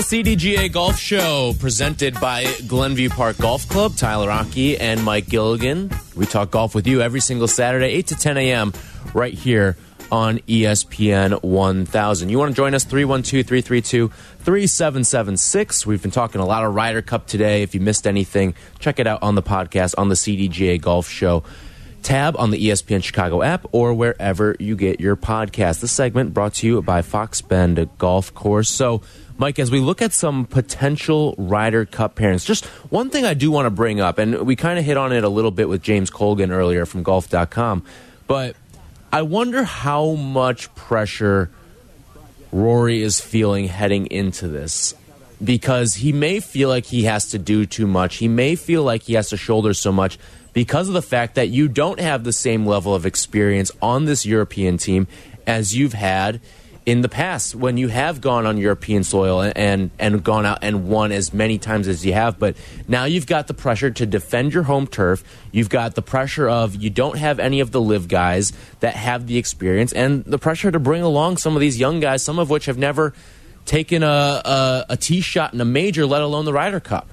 The CDGA Golf Show presented by Glenview Park Golf Club. Tyler Rocky and Mike Gilligan. We talk golf with you every single Saturday, 8 to 10 a.m., right here on ESPN 1000. You want to join us? 312 332 3776. We've been talking a lot of Ryder Cup today. If you missed anything, check it out on the podcast on the CDGA Golf Show tab on the ESPN Chicago app or wherever you get your podcast. This segment brought to you by Fox Bend Golf Course. So, Mike, as we look at some potential Ryder Cup pairings, just one thing I do want to bring up, and we kind of hit on it a little bit with James Colgan earlier from golf.com, but I wonder how much pressure Rory is feeling heading into this because he may feel like he has to do too much. He may feel like he has to shoulder so much because of the fact that you don't have the same level of experience on this European team as you've had in the past when you have gone on European soil and, and, gone out and won as many times as you have. But now you've got the pressure to defend your home turf. You've got the pressure of you don't have any of the LIV guys that have the experience, and the pressure to bring along some of these young guys, some of which have never taken a, a, a tee shot in a major, let alone the Ryder Cup.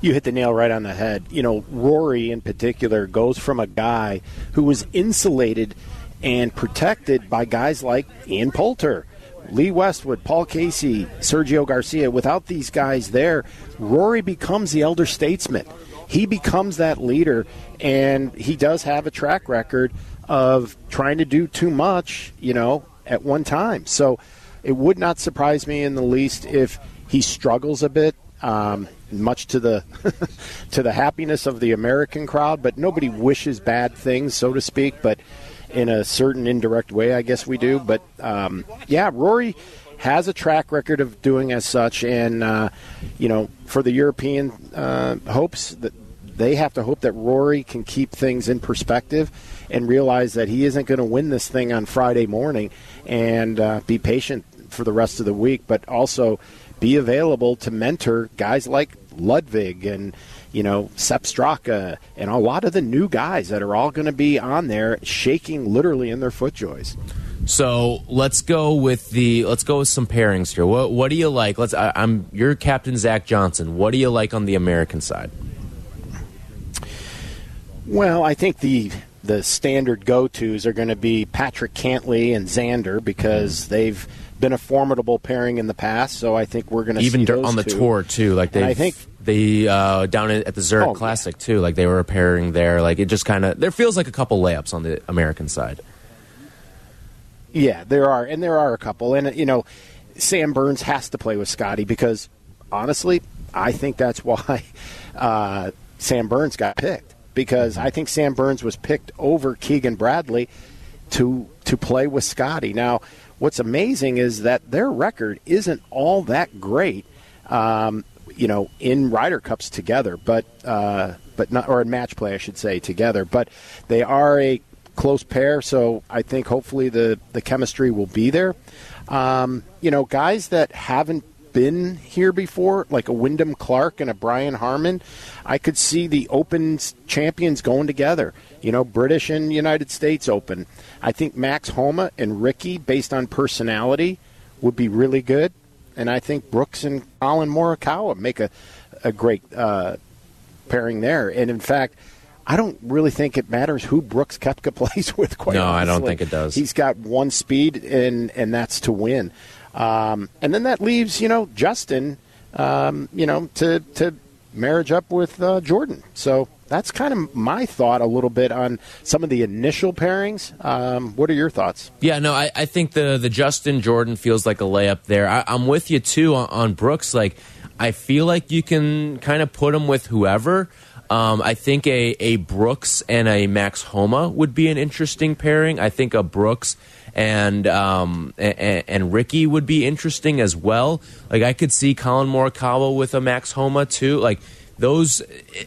You hit the nail right on the head. You know, Rory in particular goes from a guy who was insulated and protected by guys like Ian Poulter, Lee Westwood, Paul Casey, Sergio Garcia. Without these guys there, Rory becomes the elder statesman. He becomes that leader, and he does have a track record of trying to do too much, you know, at one time. So it would not surprise me in the least if he struggles a bit. Um, much to the to the happiness of the American crowd, but nobody wishes bad things, so to speak. But in a certain indirect way, I guess we do. But um, yeah, Rory has a track record of doing as such, and uh, you know, for the European uh, hopes that they have to hope that Rory can keep things in perspective and realize that he isn't going to win this thing on Friday morning, and uh, be patient for the rest of the week, but also be available to mentor guys like Ludvig and you know Sepp Straka and a lot of the new guys that are all going to be on there shaking literally in their FootJoys. So let's go with the let's go with some pairings here. What what do you like? Let's I, am your captain Zach Johnson. What do you like on the American side? Well, I think the the standard go tos are going to be Patrick Cantlay and Xander because they've been a formidable pairing in the past. So I think we're going to even on the two. tour too. Like they, I think they uh, down at the Zurich Oh, Classic too. Like they were a pairing there. Like it just kind of there feels like a couple layups on the American side. Yeah, there are, and there are a couple, and you know, Sam Burns has to play with Scotty because honestly, I think that's why uh, Sam Burns got picked because I think Sam Burns was picked over Keegan Bradley to to play with Scotty. Now, what's amazing is that their record isn't all that great, um, you know, in Ryder Cups together, but uh, but not or in match play, I should say, together. But they are a close pair, so I think hopefully the the chemistry will be there. Um, you know, guys that haven't been here before, like a Wyndham Clark and a Brian Harman, I could see the Open champions going together. You know, British and United States Open. I think Max Homa and Rickie, based on personality, would be really good. And I think Brooks and Collin Morikawa make a, a great uh, pairing there. And in fact, I don't really think it matters who Brooks Koepka plays with. Quite No, I don't think it does. He's got one speed, and and that's to win. Um, and then that leaves you know Justin, um, you know to to marriage up with uh, Jordan. So that's kind of my thought a little bit on some of the initial pairings. Um, what are your thoughts? Yeah, no, I, I think the the Justin Jordan feels like a layup there. I, I'm with you too on, on Brooks. Like, I feel like you can kind of put him with whoever. Um, I think a, a Brooks and a Max Homa would be an interesting pairing. I think a Brooks and um, and, and, Rickie would be interesting as well. Like I could see Collin Morikawa with a Max Homa too. Like those,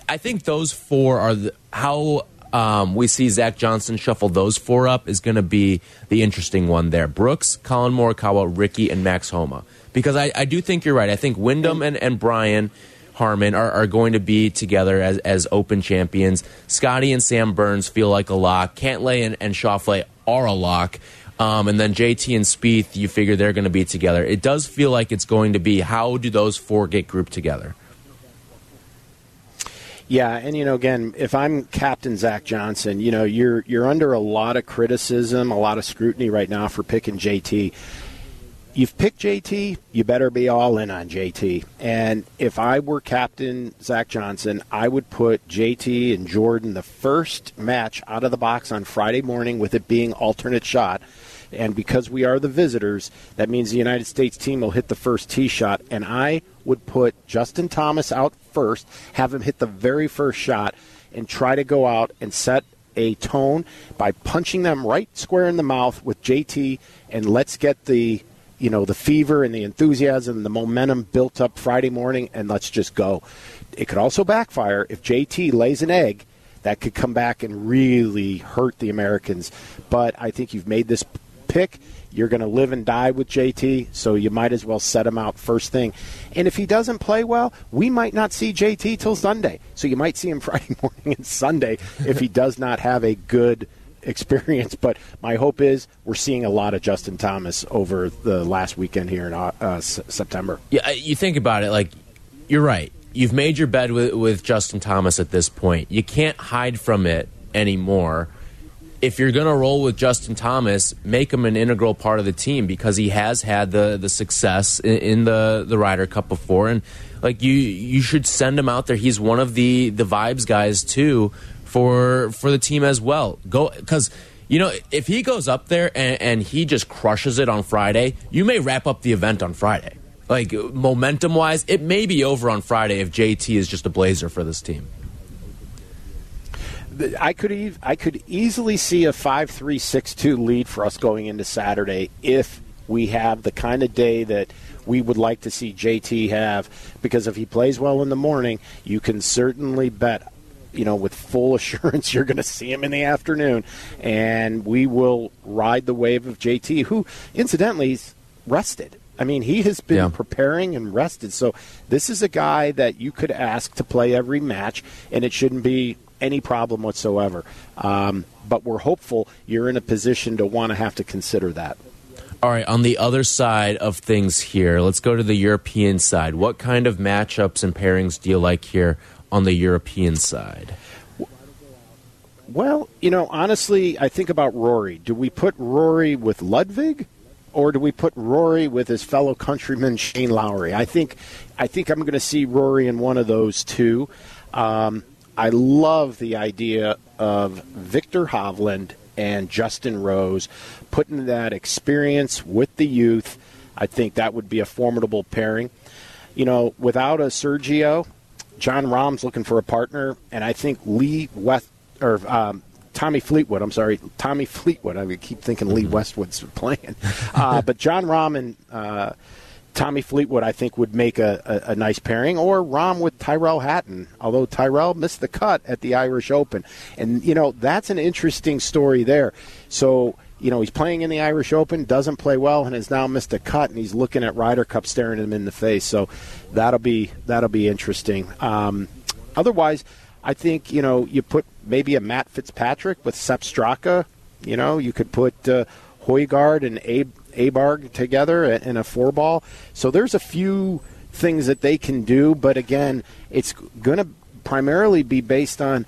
I think those four are the, how um, we see Zach Johnson shuffle those four up is going to be the interesting one there. Brooks, Collin Morikawa, Rickie, and Max Homa. Because I, I do think you're right. I think Wyndham and, and Brian Harman are, are going to be together as, as Open champions. Scotty and Sam Burns feel like a lock. Cantlay and, and Schauffele are a lock. Um, and then JT and Spieth, you figure they're going to be together. It does feel like it's going to be how do those four get grouped together? Yeah, and you know, again, if I'm Captain Zach Johnson, you know, you're you're under a lot of criticism, a lot of scrutiny right now for picking JT you've picked JT, you better be all in on JT. And if I were captain Zach Johnson, I would put JT and Jordan the first match out of the box on Friday morning with it being alternate shot. And because we are the visitors, that means the United States team will hit the first tee shot. And I would put Justin Thomas out first, have him hit the very first shot, and try to go out and set a tone by punching them right square in the mouth with JT. And let's get the you know the fever and the enthusiasm and the momentum built up Friday morning, and let's just go. It could also backfire if JT lays an egg. That could come back and really hurt the Americans. But I think you've made this pick. You're going to live and die with JT, so you might as well set him out first thing. And if he doesn't play well, we might not see JT till Sunday. So you might see him Friday morning and Sunday if he does not have a good experience. But my hope is we're seeing a lot of Justin Thomas over the last weekend here in uh, uh September. Yeah, you think about it, like you're right. You've made your bed with, with Justin Thomas at this point. You can't hide from it anymore. If you're going to roll with Justin Thomas, make him an integral part of the team because he has had the the success in, in the the Ryder Cup before, and like you you should send him out there. He's one of the the vibes guys too for for the team as well. Go because you know if he goes up there and, and he just crushes it on Friday, you may wrap up the event on Friday. Like momentum wise, it may be over on Friday if JT is just a blazer for this team. I could e- I could easily see a five three six two lead for us going into Saturday if we have the kind of day that we would like to see JT have because if he plays well in the morning, you can certainly bet you know, with full assurance you're going to see him in the afternoon, and we will ride the wave of JT, who incidentally is rested. I mean, he has been yeah. preparing and rested. So this is a guy that you could ask to play every match, and it shouldn't be any problem whatsoever. Um, but we're hopeful you're in a position to want to have to consider that. All right, on the other side of things here, let's go to the European side. What kind of matchups and pairings do you like here on the European side? Well, you know, honestly, I think about Rory. Do we put Rory with Ludvig? Or do we put Rory with his fellow countryman Shane Lowry? I think, I think I'm going to see Rory in one of those two. Um, I love the idea of Viktor Hovland and Justin Rose putting that experience with the youth. I think that would be a formidable pairing. You know, without a Sergio, Jon Rahm's looking for a partner, and I think Lee West or um, Tommy Fleetwood. I'm sorry, Tommy Fleetwood. I keep thinking Lee mm-hmm. Westwood's playing, uh, but Jon Rahm and uh, Tommy Fleetwood, I think, would make a, a, a, nice pairing, or Rahm with Tyrrell Hatton. Although Tyrrell missed the cut at the Irish Open, and you know that's an interesting story there. So you know, he's playing in the Irish Open, doesn't play well, and has now missed a cut, and he's looking at Ryder Cup staring him in the face. So that'll be that'll be interesting. Um, otherwise, I think you know you put maybe a Matt Fitzpatrick with Sepp Straka. You know, you could put uh, Højgaard and Abe Aberg together in a four ball. So there's a few things that they can do, but again, it's going to primarily be based on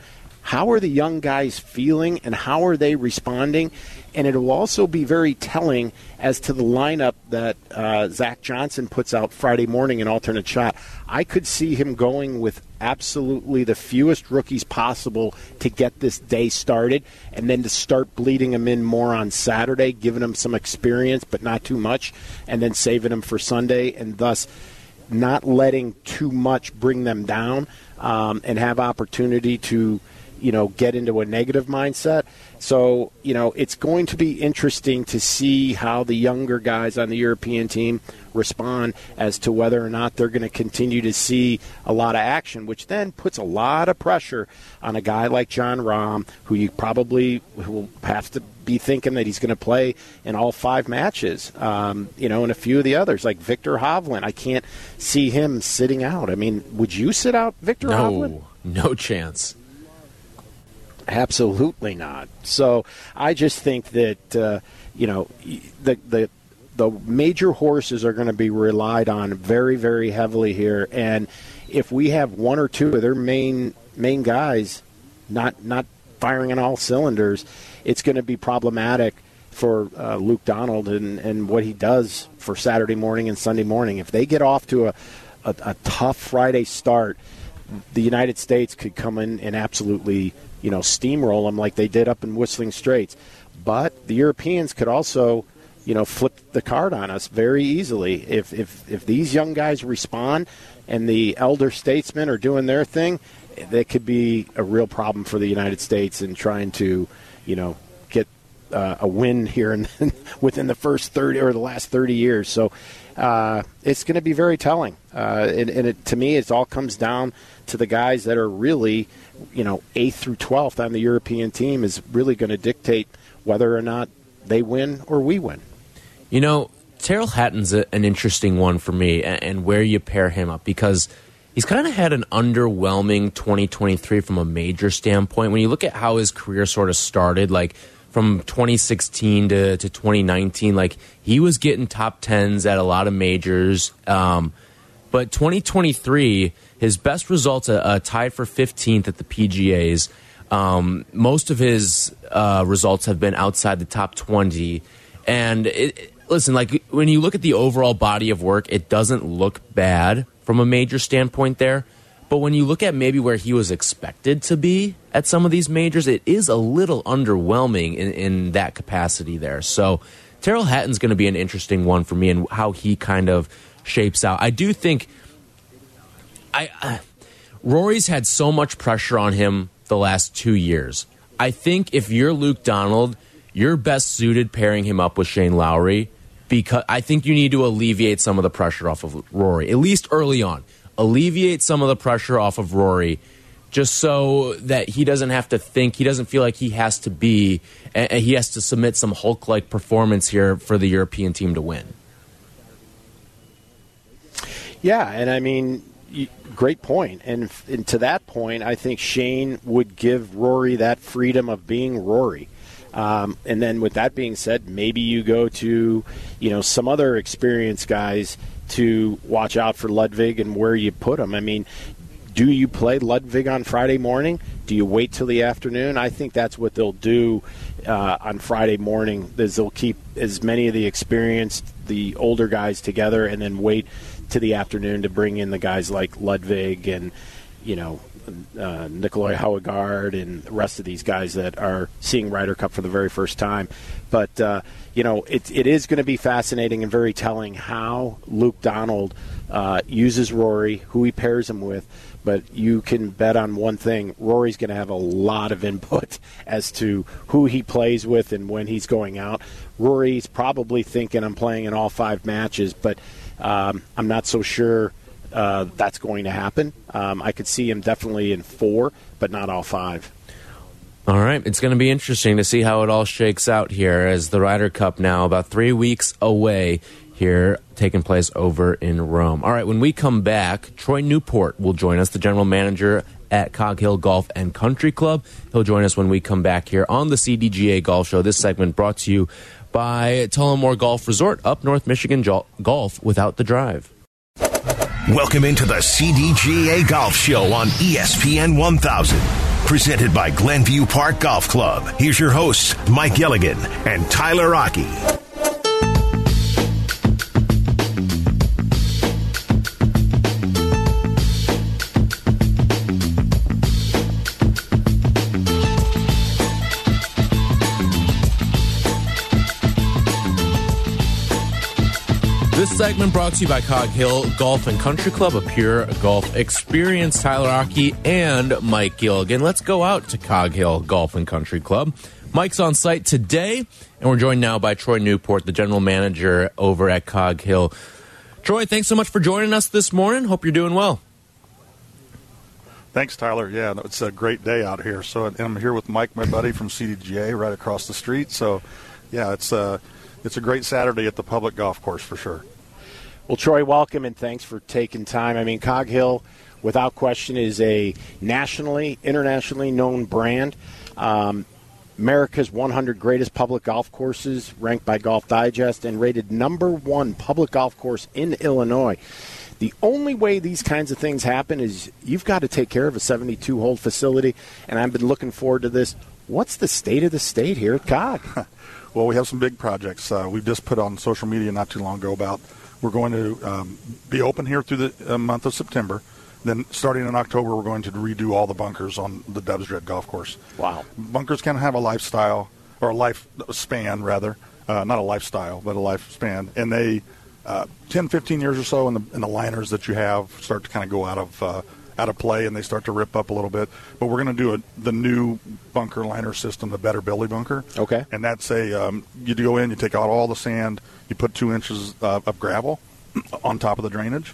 how are the young guys feeling and how are they responding? And it will also be very telling as to the lineup that uh, Zach Johnson puts out Friday morning in alternate shot. I could see him going with absolutely the fewest rookies possible to get this day started and then to start bleeding them in more on Saturday, giving them some experience, but not too much, and then saving them for Sunday, and thus not letting too much bring them down um, and have opportunity to, you know, get into a negative mindset. So, you know, it's going to be interesting to see how the younger guys on the European team respond as to whether or not they're going to continue to see a lot of action, which then puts a lot of pressure on a guy like Jon Rahm, who you probably will have to be thinking that he's going to play in all five matches, um, you know, and a few of the others, like Viktor Hovland. I can't see him sitting out. I mean, would you sit out Viktor no, Hovland? No chance. Absolutely not. So I just think that uh, you know the the the major horses are going to be relied on very very heavily here, and if we have one or two of their main main guys not not firing on all cylinders, it's going to be problematic for uh, Luke Donald and, and what he does for Saturday morning and Sunday morning. If they get off to a, a, a tough Friday start, the United States could come in and absolutely you know, steamroll them like they did up in Whistling Straits. But the Europeans could also, you know, flip the card on us very easily. If, if, if these young guys respond and the elder statesmen are doing their thing, that could be a real problem for the United States in trying to, you know, get uh, a win here in, within the first 30 or the last 30 years. So uh, it's going to be very telling. Uh, and, and it, to me, it all comes down to the guys that are really – you know, eighth through 12th on the European team is really going to dictate whether or not they win or we win. You know, Tyrrell Hatton's a, an interesting one for me and, and where you pair him up because he's kind of had an underwhelming 2023 from a major standpoint. When you look at how his career sort of started, like from 2016 to, to 2019, like he was getting top tens at a lot of majors. Um, but 2023 his best results uh, uh, tied for 15th at the PGA's. Um, most of his uh, results have been outside the top 20. And it, listen, like when you look at the overall body of work, it doesn't look bad from a major standpoint there. But when you look at maybe where he was expected to be at some of these majors, it is a little underwhelming in, in that capacity there. So Tyrrell Hatton's going to be an interesting one for me and how he kind of shapes out. I do think I, uh, Rory's had so much pressure on him the last two years. I think if you're Luke Donald, you're best suited pairing him up with Shane Lowry because I think you need to alleviate some of the pressure off of Rory, at least early on. Alleviate some of the pressure off of Rory just so that he doesn't have to think, he doesn't feel like he has to be, and he has to submit some Hulk like performance here for the European team to win. Yeah, and I mean, great point. And, and to that point, I think Shane would give Rory that freedom of being Rory. Um, and then, with that being said, maybe you go to, you know, some other experienced guys to watch out for Ludvig and where you put him. I mean, do you play Ludvig on Friday morning? Do you wait till the afternoon? I think that's what they'll do uh, on Friday morning. Is they'll keep as many of the experienced, the older guys together, and then wait to the afternoon to bring in the guys like Ludvig and you know uh, Nicolai Højgaard and the rest of these guys that are seeing Ryder Cup for the very first time. But uh, you know, it, it is going to be fascinating and very telling how Luke Donald uh, uses Rory, who he pairs him with. But you can bet on one thing: Rory's going to have a lot of input as to who he plays with and when he's going out. Rory's probably thinking, "I'm playing in all five matches," but um, I'm not so sure uh, that's going to happen. Um, I could see him definitely in four, but not all five. All right, it's going to be interesting to see how it all shakes out here as the Ryder Cup now about three weeks away here taking place over in Rome. All right, when we come back, Troy Newport will join us, the general manager at Cog Hill Golf and Country Club. He'll join us when we come back here on the CDGA Golf Show. This segment brought to you by Tullymore Golf Resort, up North Michigan Golf without the drive. Welcome into the CDGA Golf Show on ESPN 1000. Presented by Glenview Park Golf Club. Here's your hosts, Mike Gilligan and Tyler Rocky. This segment brought to you by Cog Hill Golf and Country Club, a pure golf experience. Tyler Aki and Mike Gilligan. Let's go out to Cog Hill Golf and Country Club. Mike's on site today, and we're joined now by Troy Newport, the general manager over at Cog Hill. Troy, thanks so much for joining us this morning. Hope you're doing well. Thanks, Tyler. Yeah, it's a great day out here. So I'm here with Mike, my buddy from CDGA, right across the street. So, yeah, it's a it's a great Saturday at the public golf course for sure. Well, Troy, welcome and thanks for taking time. I mean, Cog Hill, without question, is a nationally, internationally known brand. Um, America's 100 greatest public golf courses, ranked by Golf Digest, and rated number one public golf course in Illinois. The only way these kinds of things happen is you've got to take care of a 72 hole facility, and I've been looking forward to this. What's the state of the state here at COG? well, we have some big projects. Uh, we just put on social media not too long ago about we're going to um, be open here through the uh, month of September. Then, starting in October, we're going to redo all the bunkers on the Dubs golf course. Wow. Bunkers can have a lifestyle, or a life span, rather. Uh, not a lifestyle, but a lifespan. And they uh, 10, 15 years or so, and the, and the liners that you have start to kind of go out of uh, out of play, and they start to rip up a little bit. But we're going to do a, the new bunker liner system, the Better Billy bunker. Okay. And that's a um, you go in, you take out all the sand, you put two inches uh, of gravel on top of the drainage,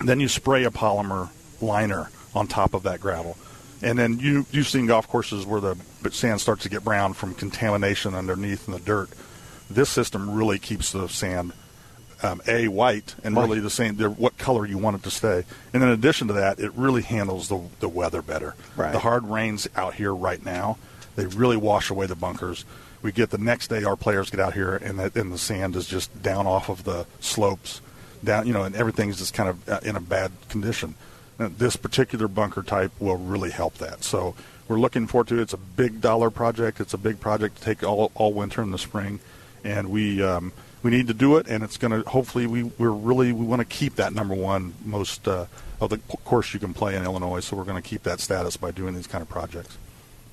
then you spray a polymer liner on top of that gravel. And then you you've seen golf courses where the sand starts to get brown from contamination underneath in the dirt. This system really keeps the sand um, a white and really the same what color you want it to stay. And in addition to that, it really handles the the weather better. Right. The hard rains out here right now, they really wash away the bunkers. We get the next day, our players get out here, and the, and the sand is just down off of the slopes, down you know, and everything's just kind of uh, in a bad condition. And this particular bunker type will really help that. So we're looking forward to it. It's a big dollar project. It's a big project to take all all winter and the spring, and we. Um, we need to do it, and it's going to hopefully we we're really we want to keep that number one most uh, of the course you can play in Illinois. So we're going to keep that status by doing these kind of projects.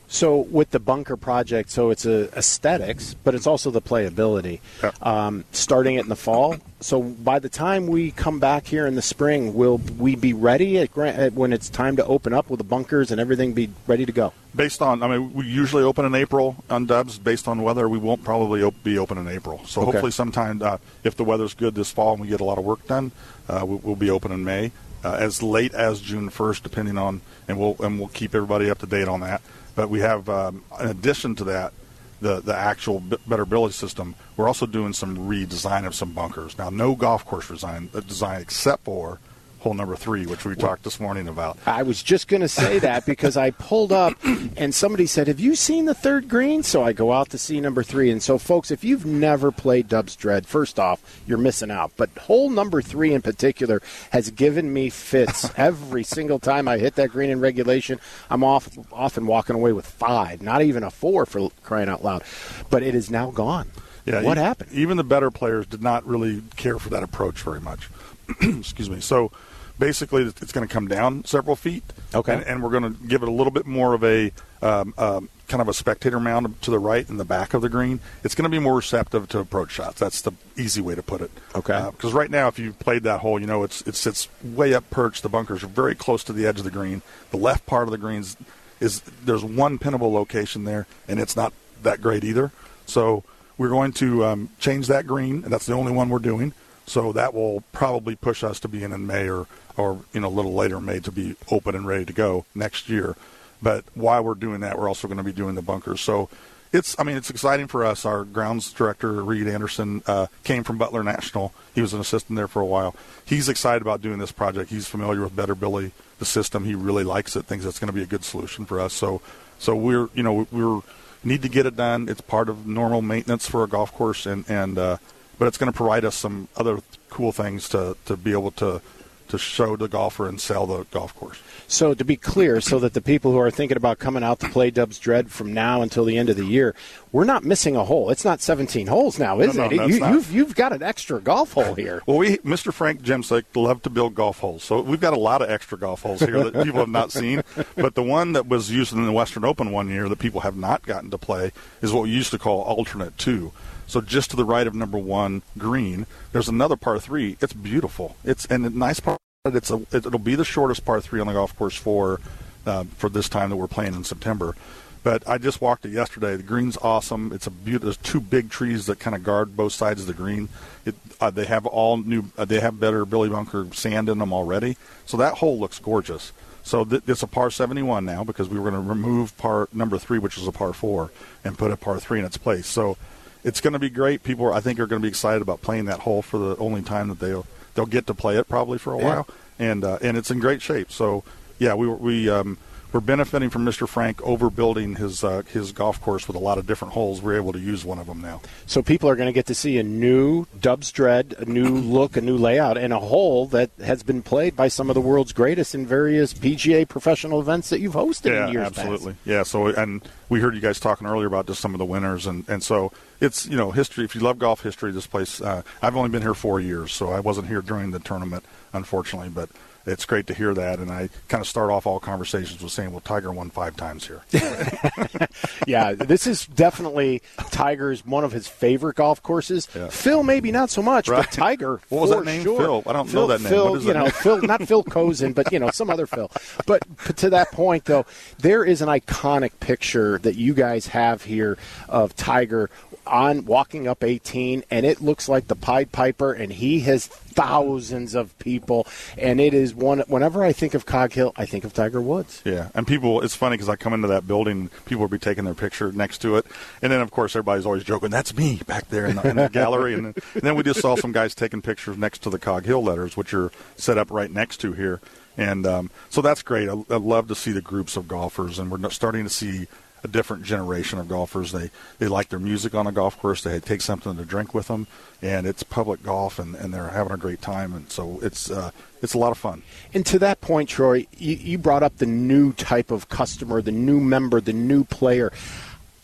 So with the bunker project, so it's a aesthetics, but it's also the playability. Yeah. Um, starting it in the fall. So by the time we come back here in the spring, will we be ready at, at, when it's time to open up? Will the bunkers and everything be ready to go? Based on, I mean, we usually open in April on Dubs. Based on weather, we won't probably op- be open in April. So Okay. hopefully, sometime uh, if the weather's good this fall and we get a lot of work done, uh, we- we'll be open in May, uh, as late as June 1st, depending on, and we'll and we'll keep everybody up to date on that. But we have, um, in addition to that, the the actual Better Billy system. We're also doing some redesign of some bunkers. Now, no golf course design uh, design except for hole number three, which we talked this morning about. I was just going to say that because I pulled up and somebody said, Have you seen the third green? So I go out to see number three. And so, folks, if you've never played Dubs Dread, first off, you're missing out. But hole number three in particular has given me fits every single time I hit that green in regulation. I'm off, often walking away with five, not even a four for crying out loud. But it is now gone. Yeah, what e- happened? Even the better players did not really care for that approach very much. Excuse me. So basically, it's going to come down several feet. Okay. And, and we're going to give it a little bit more of a um, um, kind of a spectator mound to the right in the back of the green. It's going to be more receptive to approach shots. That's the easy way to put it. Okay. Because right now, if you've played that hole, you know it's it sits way up perched. The bunkers are very close to the edge of the green. The left part of the greens is there's one pinnable location there, and it's not that great either. So we're going to um, change that green, and that's the only one we're doing. So that will probably push us to be in May or, or you know a little later May to be open and ready to go next year. But while we're doing that, we're also going to be doing the bunkers. So it's I mean it's exciting for us. Our grounds director Reed Anderson uh, came from Butler National. He was an assistant there for a while. He's excited about doing this project. He's familiar with Better Billy, the system. He really likes it. Thinks it's going to be a good solution for us. So so we're you know we're need to get it done. It's part of normal maintenance for a golf course, and and uh, but it's going to provide us some other cool things to to be able to to show the golfer and sell the golf course. So to be clear, so that the people who are thinking about coming out to play Dubs Dread from now until the end of the year, we're not missing a hole. It's not 17 holes now, is No, it? no, you, that's you've you've got an extra golf hole here. Well, we Mr. Frank Jemsek love to build golf holes, so we've got a lot of extra golf holes here that people have not seen. But the one that was used in the Western Open one year that people have not gotten to play is what we used to call alternate two. So just to the right of number one green, there's another par three. It's beautiful. It's and a nice part. It's a it'll be the shortest par three on the golf course for uh, for this time that we're playing in September. But I just walked it yesterday. The green's awesome. It's a beautiful. There's two big trees that kind of guard both sides of the green. It, uh, they have all new. Uh, they have better Billy Bunker sand in them already. So that hole looks gorgeous. So th- it's a par 71 now because we were going to remove par number three, which is a par four, and put a par three in its place. So it's going to be great. People, are, I think, are going to be excited about playing that hole for the only time that they'll they'll get to play it probably for a Yeah. while, and uh, and it's in great shape. So yeah, we we um, we're benefiting from Mr. Frank overbuilding his uh, his golf course with a lot of different holes. We're able to use one of them now. So people are going to get to see a new Dubs Dread, a new look, a new layout, and a hole that has been played by some of the world's greatest in various PGA professional events that you've hosted yeah, in years absolutely. past. Yeah. So, and we heard you guys talking earlier about just some of the winners, and and so it's you know history. If you love golf history, this place. Uh, I've only been here four years, so I wasn't here during the tournament, unfortunately, but. It's great to hear that, and I kind of start off all conversations with saying, "Well, Tiger won five times here." yeah, this is definitely Tiger's one of his favorite golf courses. Yeah. Phil, maybe not so much, Right. but Tiger. What was that name? Sure. Phil. I don't Phil, know that name. Phil, What is you that know, name? Phil, not Phil Cozen, but you know, some other Phil. But, but to that point, though, there is an iconic picture that you guys have here of Tiger on walking up 18, and it looks like the Pied Piper, and he has thousands of people, and it is one. Whenever I think of Cog Hill, I think of Tiger Woods. Yeah, and people, it's funny because I come into that building, people will be taking their picture next to it, and then of course everybody's always joking, "That's me back there in the, in the gallery," and then, and then we just saw some guys taking pictures next to the Cog Hill letters, which are set up right next to here, and um, so that's great. I, I love to see the groups of golfers, and we're starting to see a different generation of golfers. They they like their music on a golf course. They take something to drink with them, and it's public golf, and, and they're having a great time, and so it's uh, it's a lot of fun. And to that point, Troy, you, you brought up the new type of customer, the new member, the new player.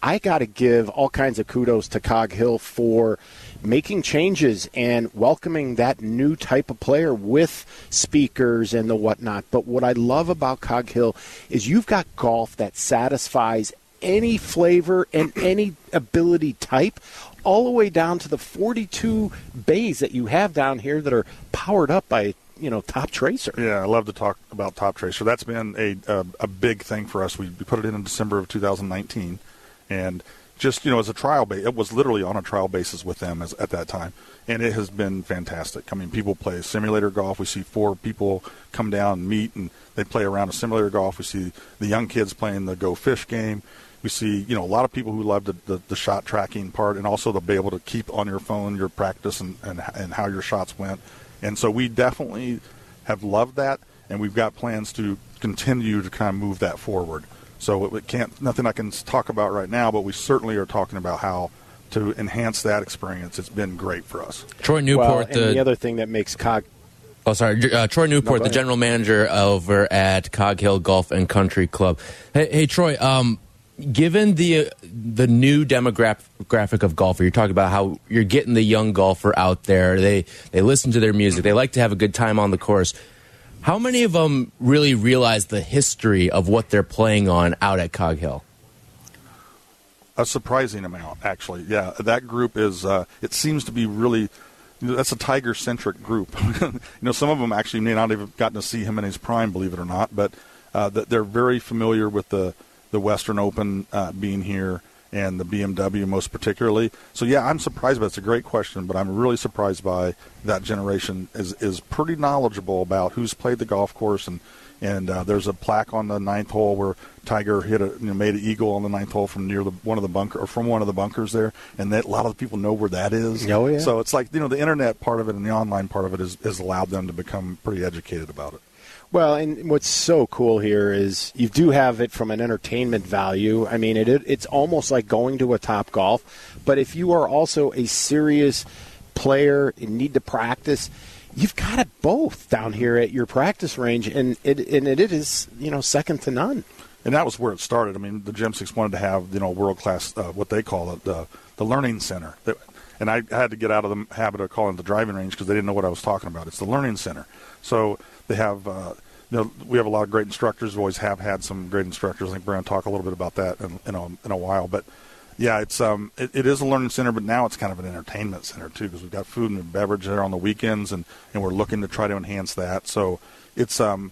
I got to give all kinds of kudos to Cog Hill for making changes and welcoming that new type of player with speakers and the whatnot. But what I love about Cog Hill is you've got golf that satisfies any flavor and any ability type, all the way down to the 42 bays that you have down here that are powered up by you know Toptracer. Yeah, I love to talk about Toptracer. That's been a a, a big thing for us. We, put it in in December of 2019, and just you know as a trial base, it was literally on a trial basis with them as, at that time, and it has been fantastic. I mean, people play simulator golf. We see four people come down and meet, and they play around a simulator golf. We see the young kids playing the Go Fish game. We see, you know, a lot of people who love the, the, the shot tracking part, and also to be able to keep on your phone your practice and, and and how your shots went. And so we definitely have loved that, and we've got plans to continue to kind of move that forward. So it, it can't nothing I can talk about right now, but we certainly are talking about how to enhance that experience. It's been great for us. Troy Well, Newport, and the, other thing that makes Cog Oh, sorry. Uh, Troy Newport, go the general manager over at Cog Hill Golf and Country Club. Hey, hey Troy, um, given the the new demographic of golfer, you're talking about how you're getting the young golfer out there. They they listen to their music. They like to have a good time on the course. How many of them really realize the history of what they're playing on out at Cog Hill? A surprising amount, actually. Yeah, that group is. Uh, it seems to be really. You know, that's a Tiger centric group. you know, some of them actually may not have gotten to see him in his prime, believe it or not, but uh, they're very familiar with the the Western Open uh, being here and the BMW most particularly. So yeah, I'm surprised. But it's a great question, but I'm really surprised by that generation is is pretty knowledgeable about who's played the golf course and. And uh, there's a plaque on the ninth hole where Tiger hit a you know, made an eagle on the ninth hole from near the one of the bunker or from one of the bunkers there, and that a lot of the people know where that is. Oh, yeah. So it's like you know the internet part of it and the online part of it has, has allowed them to become pretty educated about it. Well, and what's so cool here is you do have it from an entertainment value. I mean, it, it it's almost like going to a Topgolf, but if you are also a serious player and need to practice, you've got it both down here at your practice range, and it and it is you know second to none. And that was where it started. I mean, the Jemseks wanted to have you know world class uh, what they call it the the learning center. And I had to get out of the habit of calling it the driving range because they didn't know what I was talking about. It's the learning center. So they have. Uh, you know, we have a lot of great instructors. We always have had some great instructors. I think we're going to talk a little bit about that in, in, a, in a while. But yeah, it's um, it, it is a learning center, but now it's kind of an entertainment center too because we've got food and beverage there on the weekends, and, and we're looking to try to enhance that. So it's um,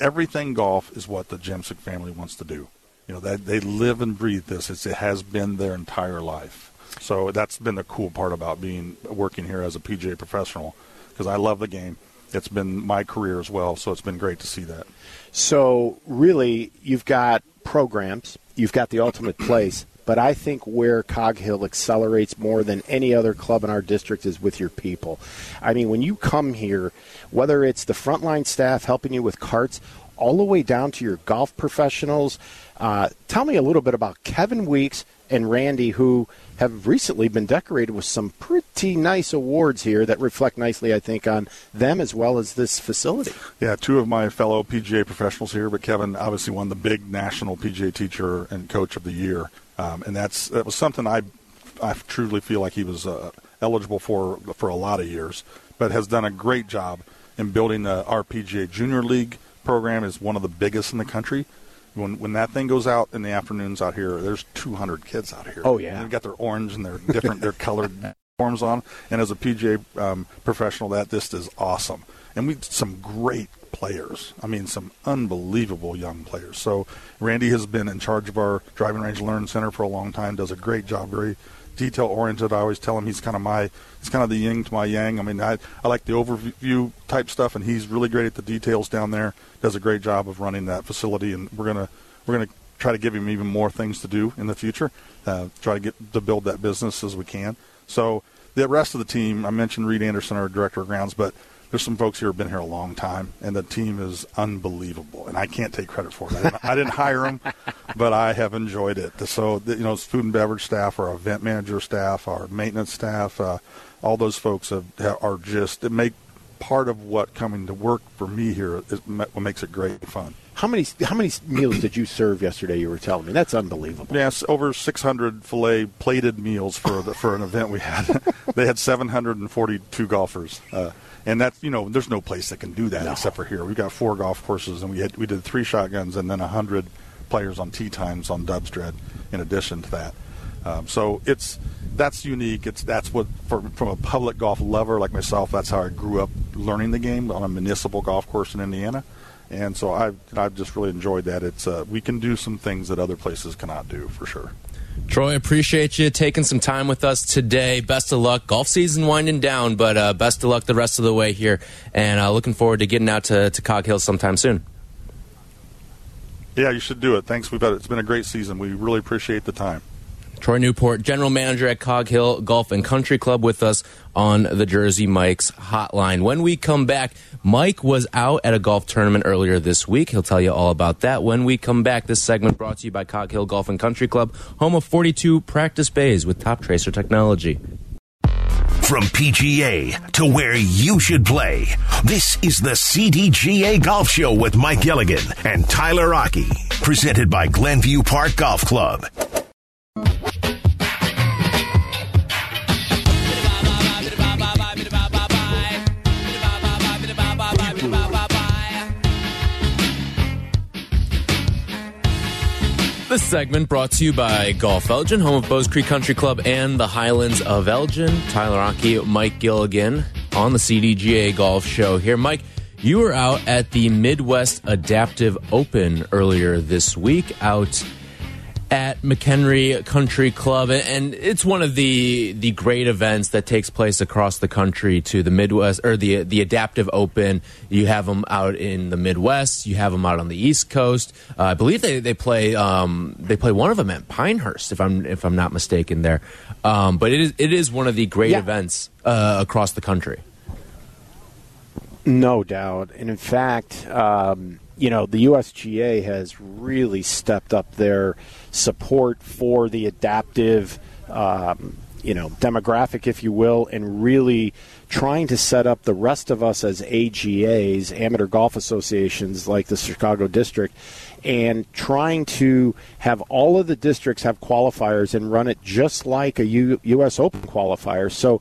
everything golf is what the Jemsek family wants to do. You know that they live and breathe this. It's, it has been their entire life. So that's been the cool part about being working here as a PGA professional because I love the game. It's been my career as well, so it's been great to see that. So really, you've got programs, you've got the ultimate place, but I think where Cog Hill accelerates more than any other club in our district is with your people. I mean, when you come here, whether it's the frontline staff helping you with carts, all the way down to your golf professionals. Uh, tell me a little bit about Kevin Weeks and Randy, who have recently been decorated with some pretty nice awards here that reflect nicely, I think, on them as well as this facility. Yeah, two of my fellow PGA professionals here, but Kevin obviously won the big national PGA teacher and coach of the year, um, and that's that was something I I truly feel like he was uh, eligible for for a lot of years, but has done a great job in building the RPGA Junior League program is one of the biggest in the country. When when that thing goes out in the afternoons out here, there's 200 kids out here. Oh yeah, they've got their orange and their different their colored forms on. And as a PGA um, professional, that this is awesome. And we some great players. I mean, some unbelievable young players. So Randy has been in charge of our driving range learning center for a long time. Does a great job. Very detail oriented. I always tell him he's kind of my he's kind of the yin to my yang. I mean, I I like the overview type stuff, and he's really great at the details down there. Does a great job of running that facility, and we're gonna we're gonna try to give him even more things to do in the future. Uh, try to get to build that business as we can. So the rest of the team, I mentioned Reed Anderson, our director of grounds, but there's some folks here who've been here a long time, and the team is unbelievable. And I can't take credit for it. I didn't, I didn't hire them, but I have enjoyed it. So, you know, food and beverage staff, our event manager staff, our maintenance staff, uh, all those folks have, are just it make part of what coming to work for me here is what makes it great fun. How many how many meals did you serve yesterday? You were telling me that's unbelievable. Yes, over 600 fillet plated meals for the, for an event we had. they had 742 golfers. Uh, and that's you know there's no place that can do that no. except for here. We've got four golf courses, and we had we did three shotguns, and then a hundred players on tee times on Dubsdread in addition to that. Um, so it's that's unique. It's that's what for, from a public golf lover like myself. That's how I grew up learning the game on a municipal golf course in Indiana, and so I've I've just really enjoyed that. It's uh, we can do some things that other places cannot do for sure. Troy, appreciate you taking some time with us today. Best of luck. Golf season winding down, but uh, best of luck the rest of the way here. And uh, looking forward to getting out to, to Cog Hill sometime soon. Yeah, you should do it. Thanks. We've had, it's been a great season. We really appreciate the time. Troy Newport, general manager at Cog Hill Golf and Country Club, with us on the Jersey Mike's hotline. When we come back, Mike was out at a golf tournament earlier this week. He'll tell you all about that when we come back. This segment brought to you by Cog Hill Golf and Country Club, home of 42 practice bays with Toptracer technology. From PGA to where you should play, this is the CDGA Golf Show with Mike Gilligan and Tyler Aki, presented by Glenview Park Golf Club. This segment brought to you by Golf Elgin, home of Bowes Creek Country Club and the Highlands of Elgin. Tyler Aki, Mike Gilligan on the CDGA Golf Show here. Mike, you were out at the Midwest Adaptive Open earlier this week out at McHenry Country Club, and it's one of the the great events that takes place across the country to the Midwest or the the Adaptive Open. You have them out in the Midwest, you have them out on the East Coast. Uh, I believe they they play um, they play one of them at Pinehurst, if I'm if I'm not mistaken there. Um, but it is it is one of the great yeah. events uh, across the country. No doubt, and in fact. Um, you know, the USGA has really stepped up their support for the adaptive um, you know demographic, if you will, and really trying to set up the rest of us as AGAs, amateur golf associations like the Chicago District, and trying to have all of the districts have qualifiers and run it just like a U- U.S. Open qualifier. So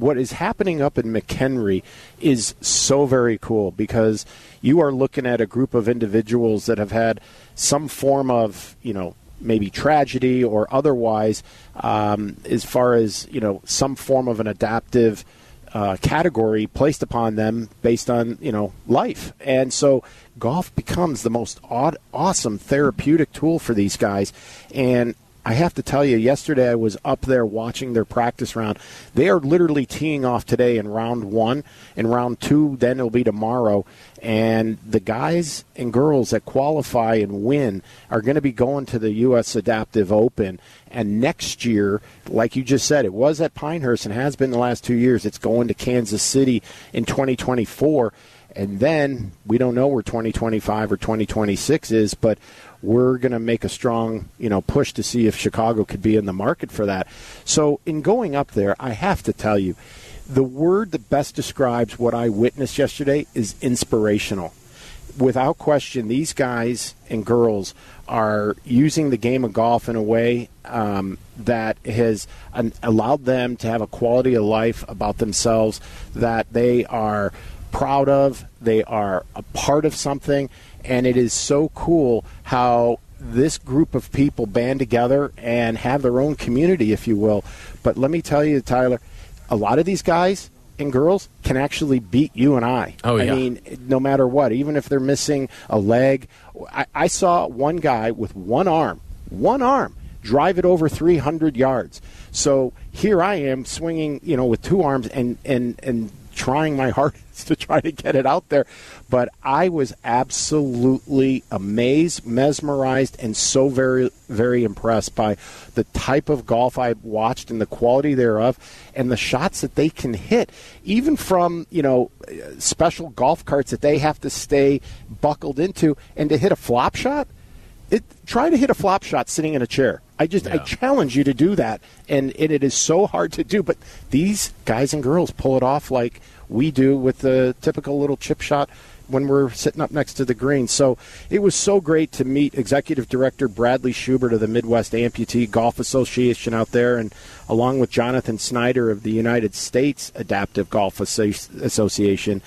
what is happening up in McHenry is so very cool because you are looking at a group of individuals that have had some form of, you know, maybe tragedy or otherwise, um, as far as, you know, some form of an adaptive uh, category placed upon them based on, you know, life. And so golf becomes the most odd, awesome therapeutic tool for these guys. And I have to tell you, yesterday I was up there watching their practice round. They are literally teeing off today in round one. In round two, then it'll be tomorrow. And the guys and girls that qualify and win are going to be going to the U.S. Adaptive Open. And next year, like you just said, it was at Pinehurst and has been the last two years. It's going to Kansas City in 2024. And then we don't know where 2025 or 2026 is, but we're going to make a strong, you know, push to see if Chicago could be in the market for that. So in going up there, I have to tell you, the word that best describes what I witnessed yesterday is inspirational. Without question, these guys and girls are using the game of golf in a way um, that has allowed them to have a quality of life about themselves that they are proud of, they are a part of something, and it is so cool how this group of people band together and have their own community, if you will. But let me tell you, Tyler, a lot of these guys and girls can actually beat you and I. Oh, yeah. I mean, no matter what, even if they're missing a leg. I, I saw one guy with one arm, one arm, drive it over 300 yards. So here I am swinging, you know, with two arms and, and, and trying my hardest to try to get it out there. But I was absolutely amazed, mesmerized, and so very, very impressed by the type of golf I watched and the quality thereof and the shots that they can hit, even from, you know, special golf carts that they have to stay buckled into and to hit a flop shot. It, try to hit a flop shot sitting in a chair. I just yeah. I challenge you to do that, and it, it is so hard to do. But these guys and girls pull it off like we do with the typical little chip shot when we're sitting up next to the green. So it was so great to meet Executive Director Bradley Schubert of the Midwest Amputee Golf Association out there, and along with Jonathan Snyder of the United States Adaptive Golf Association.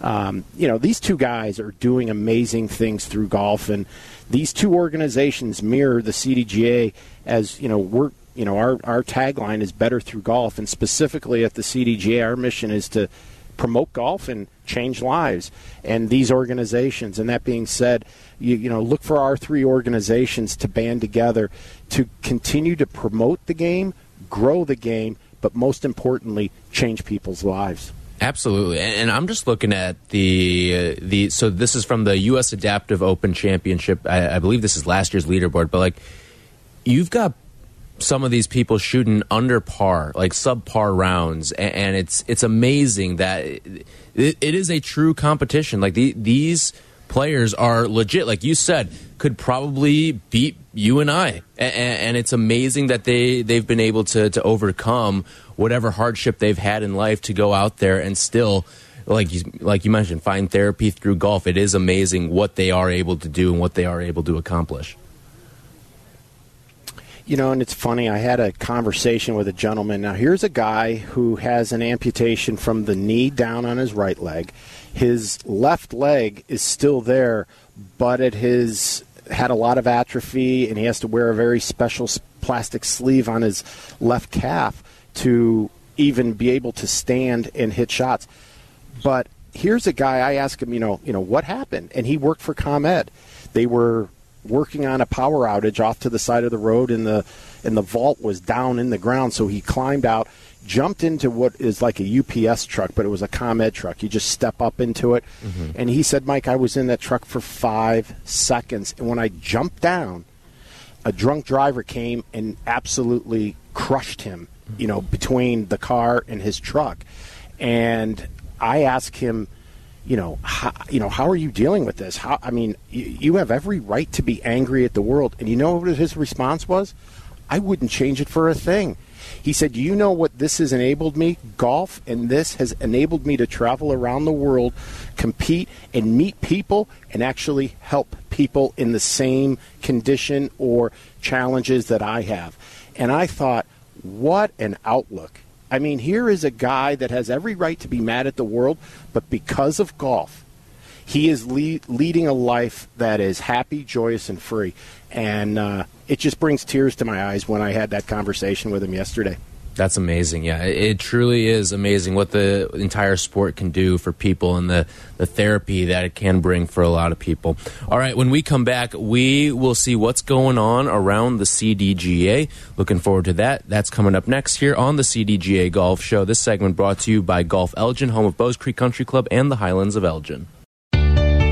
Um, you know, these two guys are doing amazing things through golf, and these two organizations mirror the CDGA as you know we're you know our our tagline is better through golf, and specifically at the CDGA, our mission is to promote golf and change lives. And these organizations, and that being said, you, you know, look for our three organizations to band together to continue to promote the game, grow the game, but most importantly, change people's lives. Absolutely, and, I'm just looking at the uh, the. So this is from the U.S. Adaptive Open Championship. I, I believe this is last year's leaderboard, but like, you've got some of these people shooting under par, like subpar rounds, and, and it's it's amazing that it, it is a true competition. Like the, these players are legit, like you said, could probably beat you and I, and, and it's amazing that they they've been able to to overcome whatever hardship they've had in life to go out there and still like you, like you mentioned, find therapy through golf. It is amazing what they are able to do and what they are able to accomplish. You know, and it's funny. I had a conversation with a gentleman. Now, here's a guy who has an amputation from the knee down on his right leg. His left leg is still there, but it has had a lot of atrophy, and he has to wear a very special plastic sleeve on his left calf to even be able to stand and hit shots. But here's a guy. I asked him, you know, you know what happened, and he worked for ComEd. They were working on a power outage off to the side of the road, and the and the vault was down in the ground. So he climbed out, jumped into what is like a UPS truck, but it was a ComEd truck. You just step up into it, mm-hmm. and he said, "Mike, I was in that truck for five seconds, and when I jumped down, a drunk driver came and absolutely crushed him. You know, between the car and his truck, and I asked him." you know, how, you know, how are you dealing with this? How, I mean, you, you have every right to be angry at the world. And you know what his response was? I wouldn't change it for a thing. He said, you know what this has enabled me? Golf and this has enabled me to travel around the world, compete, and meet people and actually help people in the same condition or challenges that I have. And I thought, what an outlook. I mean, here is a guy that has every right to be mad at the world, but because of golf, he is lead, leading a life that is happy, joyous, and free. And uh, it just brings tears to my eyes when I had that conversation with him yesterday. That's amazing. Yeah, it truly is amazing what the entire sport can do for people and the, the therapy that it can bring for a lot of people. All right, when we come back, we will see what's going on around the CDGA. Looking forward to that. That's coming up next here on the CDGA Golf Show. This segment brought to you by Golf Elgin, home of Bowes Creek Country Club and the Highlands of Elgin.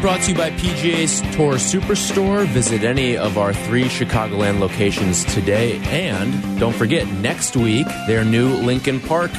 Brought to you by PGA Tour Superstore. Visit any of our three Chicagoland locations today. And don't forget, next week, their new Lincoln Park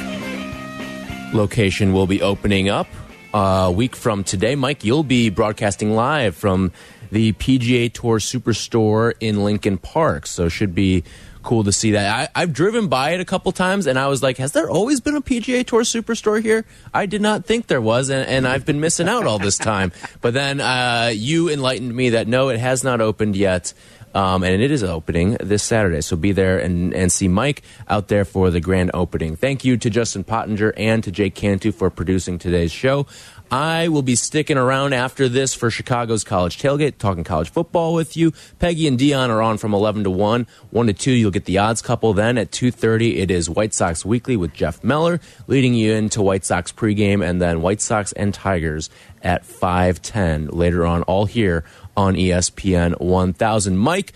location will be opening up a week from today. Mike, you'll be broadcasting live from the PGA Tour Superstore in Lincoln Park. So should be cool to see that. I, have driven by it a couple times, and I was like, "Has there always been a PGA Tour Superstore here?" I did not think there was, and, and I've been missing out all this time. but then uh, you enlightened me that no, it has not opened yet. Um, and it is opening this Saturday. So be there and, and see Mike out there for the grand opening. Thank you to Justin Pottinger and to Jake Cantu for producing today's show. I will be sticking around after this for Chicago's College Tailgate, talking college football with you. Peggy and Dion are on from 11 to 1. 1 to 2, you'll get the odds couple. Then at 2.30, it is White Sox Weekly with Jeff Meller, leading you into White Sox pregame, and then White Sox and Tigers at 5.10 later on, all here on ESPN 1000. Mike,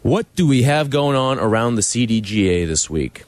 what do we have going on around the CDGA this week?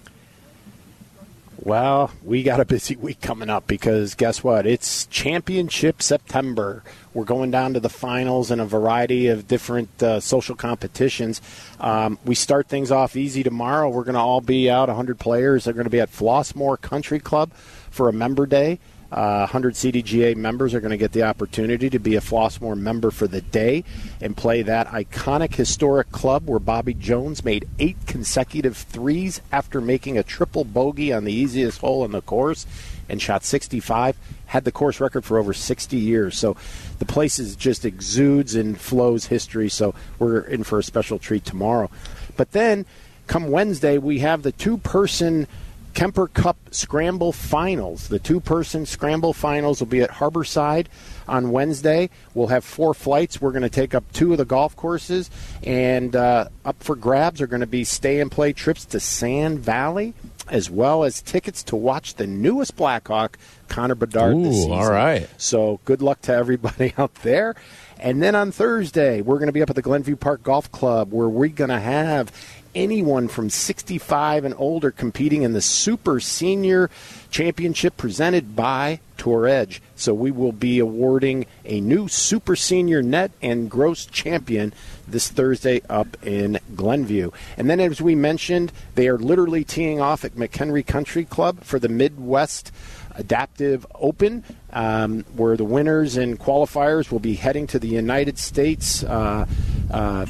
Well, we got a busy week coming up because guess what? It's Championship September. We're going down to the finals in a variety of different uh, social competitions. Um, we start things off easy tomorrow. We're going to all be out. 100 players are going to be at Flossmoor Country Club for a member day. Uh, 100 CDGA members are going to get the opportunity to be a Flossmoor member for the day and play that iconic historic club where Bobby Jones made eight consecutive threes after making a triple bogey on the easiest hole in the course and shot 65. Had the course record for over 60 years. So the place is just exudes and flows history. So we're in for a special treat tomorrow. But then come Wednesday, we have the two person Kemper Cup Scramble Finals. The two person Scramble Finals will be at Harborside on Wednesday. We'll have four flights. We're going to take up two of the golf courses, and uh, up for grabs are going to be stay and play trips to Sand Valley, as well as tickets to watch the newest Blackhawk, Connor Bedard, Ooh, this season. All right. So good luck to everybody out there. And then on Thursday, we're going to be up at the Glenview Park Golf Club where we're going to have anyone from 65 and older competing in the Super Senior Championship presented by Tour Edge. So we will be awarding a new Super Senior Net and Gross Champion this Thursday up in Glenview. And then, as we mentioned, they are literally teeing off at McHenry Country Club for the Midwest. Adaptive Open, um, where the winners and qualifiers will be heading to the United States uh, uh,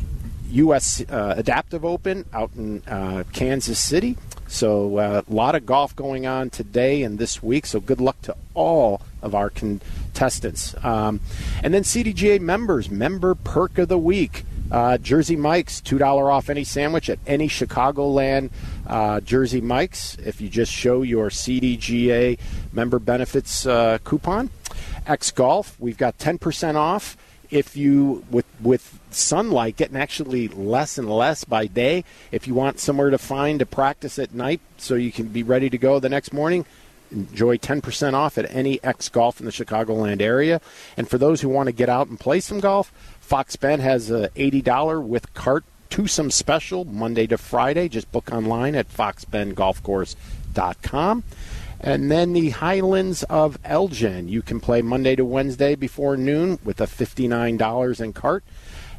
U.S. Uh, Adaptive Open out in uh, Kansas City. So uh, a lot of golf going on today and this week. So good luck to all of our contestants. Um, and then CDGA members, member perk of the week. Uh, Jersey Mike's, $2 off any sandwich at any Chicagoland uh, Jersey Mike's if you just show your CDGA member benefits uh, coupon. X Golf, we've got 10% off if you with with sunlight getting actually less and less by day if you want somewhere to find to practice at night so you can be ready to go the next morning enjoy 10% off at any X Golf in the Chicagoland area. And for those who want to get out and play some golf, Fox Bend has a $80 with cart twosome special Monday to Friday. Just book online at foxbendgolfcourse.com. And then the Highlands of Elgin. You can play Monday to Wednesday before noon with a $59 in cart.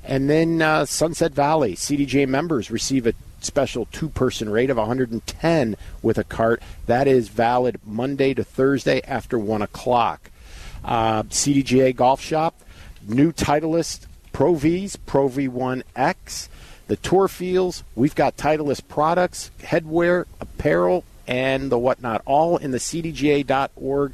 And then uh, Sunset Valley. CDGA members receive a special two person rate of 110 with a cart. That is valid Monday to Thursday after 1 o'clock. Uh, CDGA Golf Shop, new Titleist Pro Vs, Pro V1X, the Tour Fields. We've got Titleist products, headwear, apparel, and the whatnot, all in the CDGA.org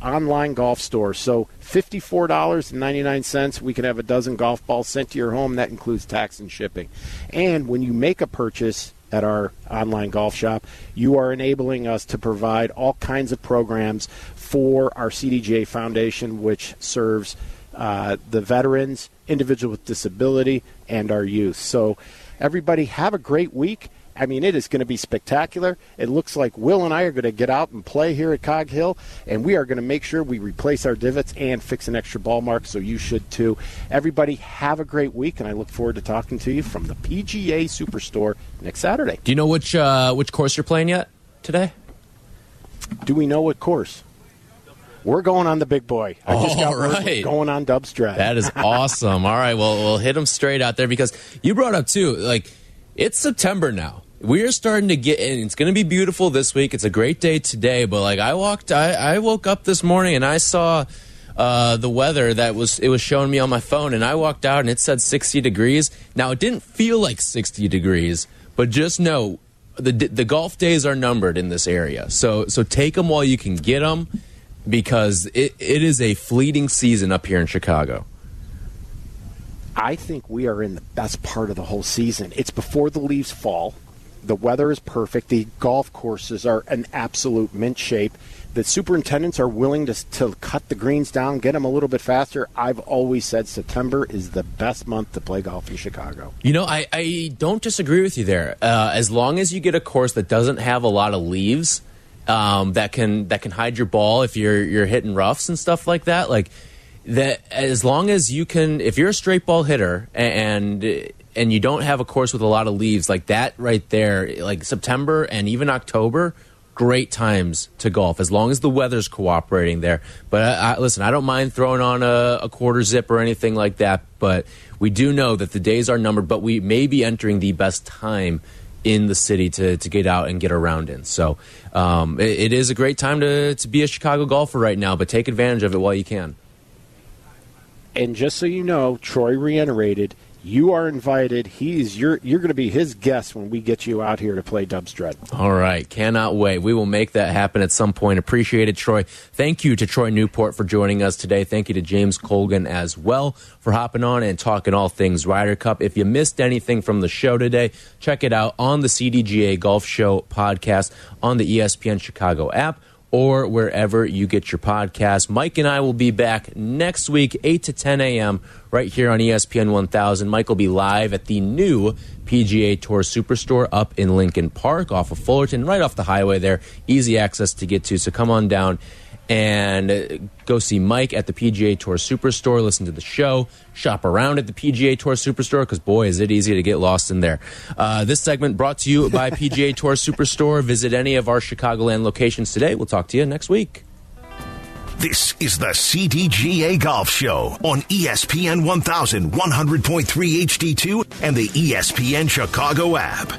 online golf store. So $54.99, we can have a dozen golf balls sent to your home. That includes tax and shipping. And when you make a purchase at our online golf shop, you are enabling us to provide all kinds of programs for our CDGA Foundation, which serves uh, the veterans, individuals with disability, and our youth. So, everybody, have a great week. I mean, it is going to be spectacular. It looks like Will and I are going to get out and play here at Cog Hill, and we are going to make sure we replace our divots and fix an extra ball mark, so you should too. Everybody, have a great week, and I look forward to talking to you from the PGA Superstore next Saturday. Do you know which uh, which course you're playing yet today? Do we know what course? We're going on the big boy. I just got right. going on Dubs Dread. That is awesome. All right, well, we'll hit them straight out there because you brought up too, like it's September now we are starting to get in. It's going to be beautiful this week. It's a great day today, but like I walked, I, I woke up this morning and I saw uh, the weather that was it was showing me on my phone, and I walked out and it said 60 degrees. Now it didn't feel like 60 degrees, but just know the the golf days are numbered in this area. So so take them while you can get them, because it, it is a fleeting season up here in Chicago. I think we are in the best part of the whole season. It's before the leaves fall. The weather is perfect. The golf courses are an absolute mint shape. The superintendents are willing to, to cut the greens down, get them a little bit faster. I've always said September is the best month to play golf in Chicago. You know, I, I don't disagree with you there. Uh, as long as you get a course that doesn't have a lot of leaves, um, that can that can hide your ball if you're you're hitting roughs and stuff like that, like that. As long as you can, if you're a straight ball hitter and and you don't have a course with a lot of leaves like that right there, like September and even October, great times to golf as long as the weather's cooperating there. But I, I, listen, I don't mind throwing on a, a, quarter zip or anything like that. But we do know that the days are numbered. But we may be entering the best time in the city to, to get out and get around in. So um, it, it is a great time to, to be a Chicago golfer right now. But take advantage of it while you can. And just so you know, Troy reiterated you are invited. He's you're you're going to be his guest when we get you out here to play Dubs Dread. All right, cannot wait. We will make that happen at some point. Appreciate it, Troy. Thank you to Troy Newport for joining us today. Thank you to James Colgan as well for hopping on and talking all things Ryder Cup. If you missed anything from the show today, check it out on the CDGA Golf Show podcast on the ESPN Chicago app or wherever you get your podcast. Mike and I will be back next week, 8 to 10 a.m., right here on ESPN 1000. Mike will be live at the new PGA Tour Superstore up in Lincoln Park off of Fullerton, right off the highway there. Easy access to get to. So come on down and go see Mike at the PGA Tour Superstore, listen to the show, shop around at the PGA Tour Superstore because, boy, is it easy to get lost in there. Uh, this segment brought to you by PGA Tour Superstore. Visit any of our Chicagoland locations today. We'll talk to you next week. This is the CDGA Golf Show on ESPN 1100.3 HD2 and the ESPN Chicago app.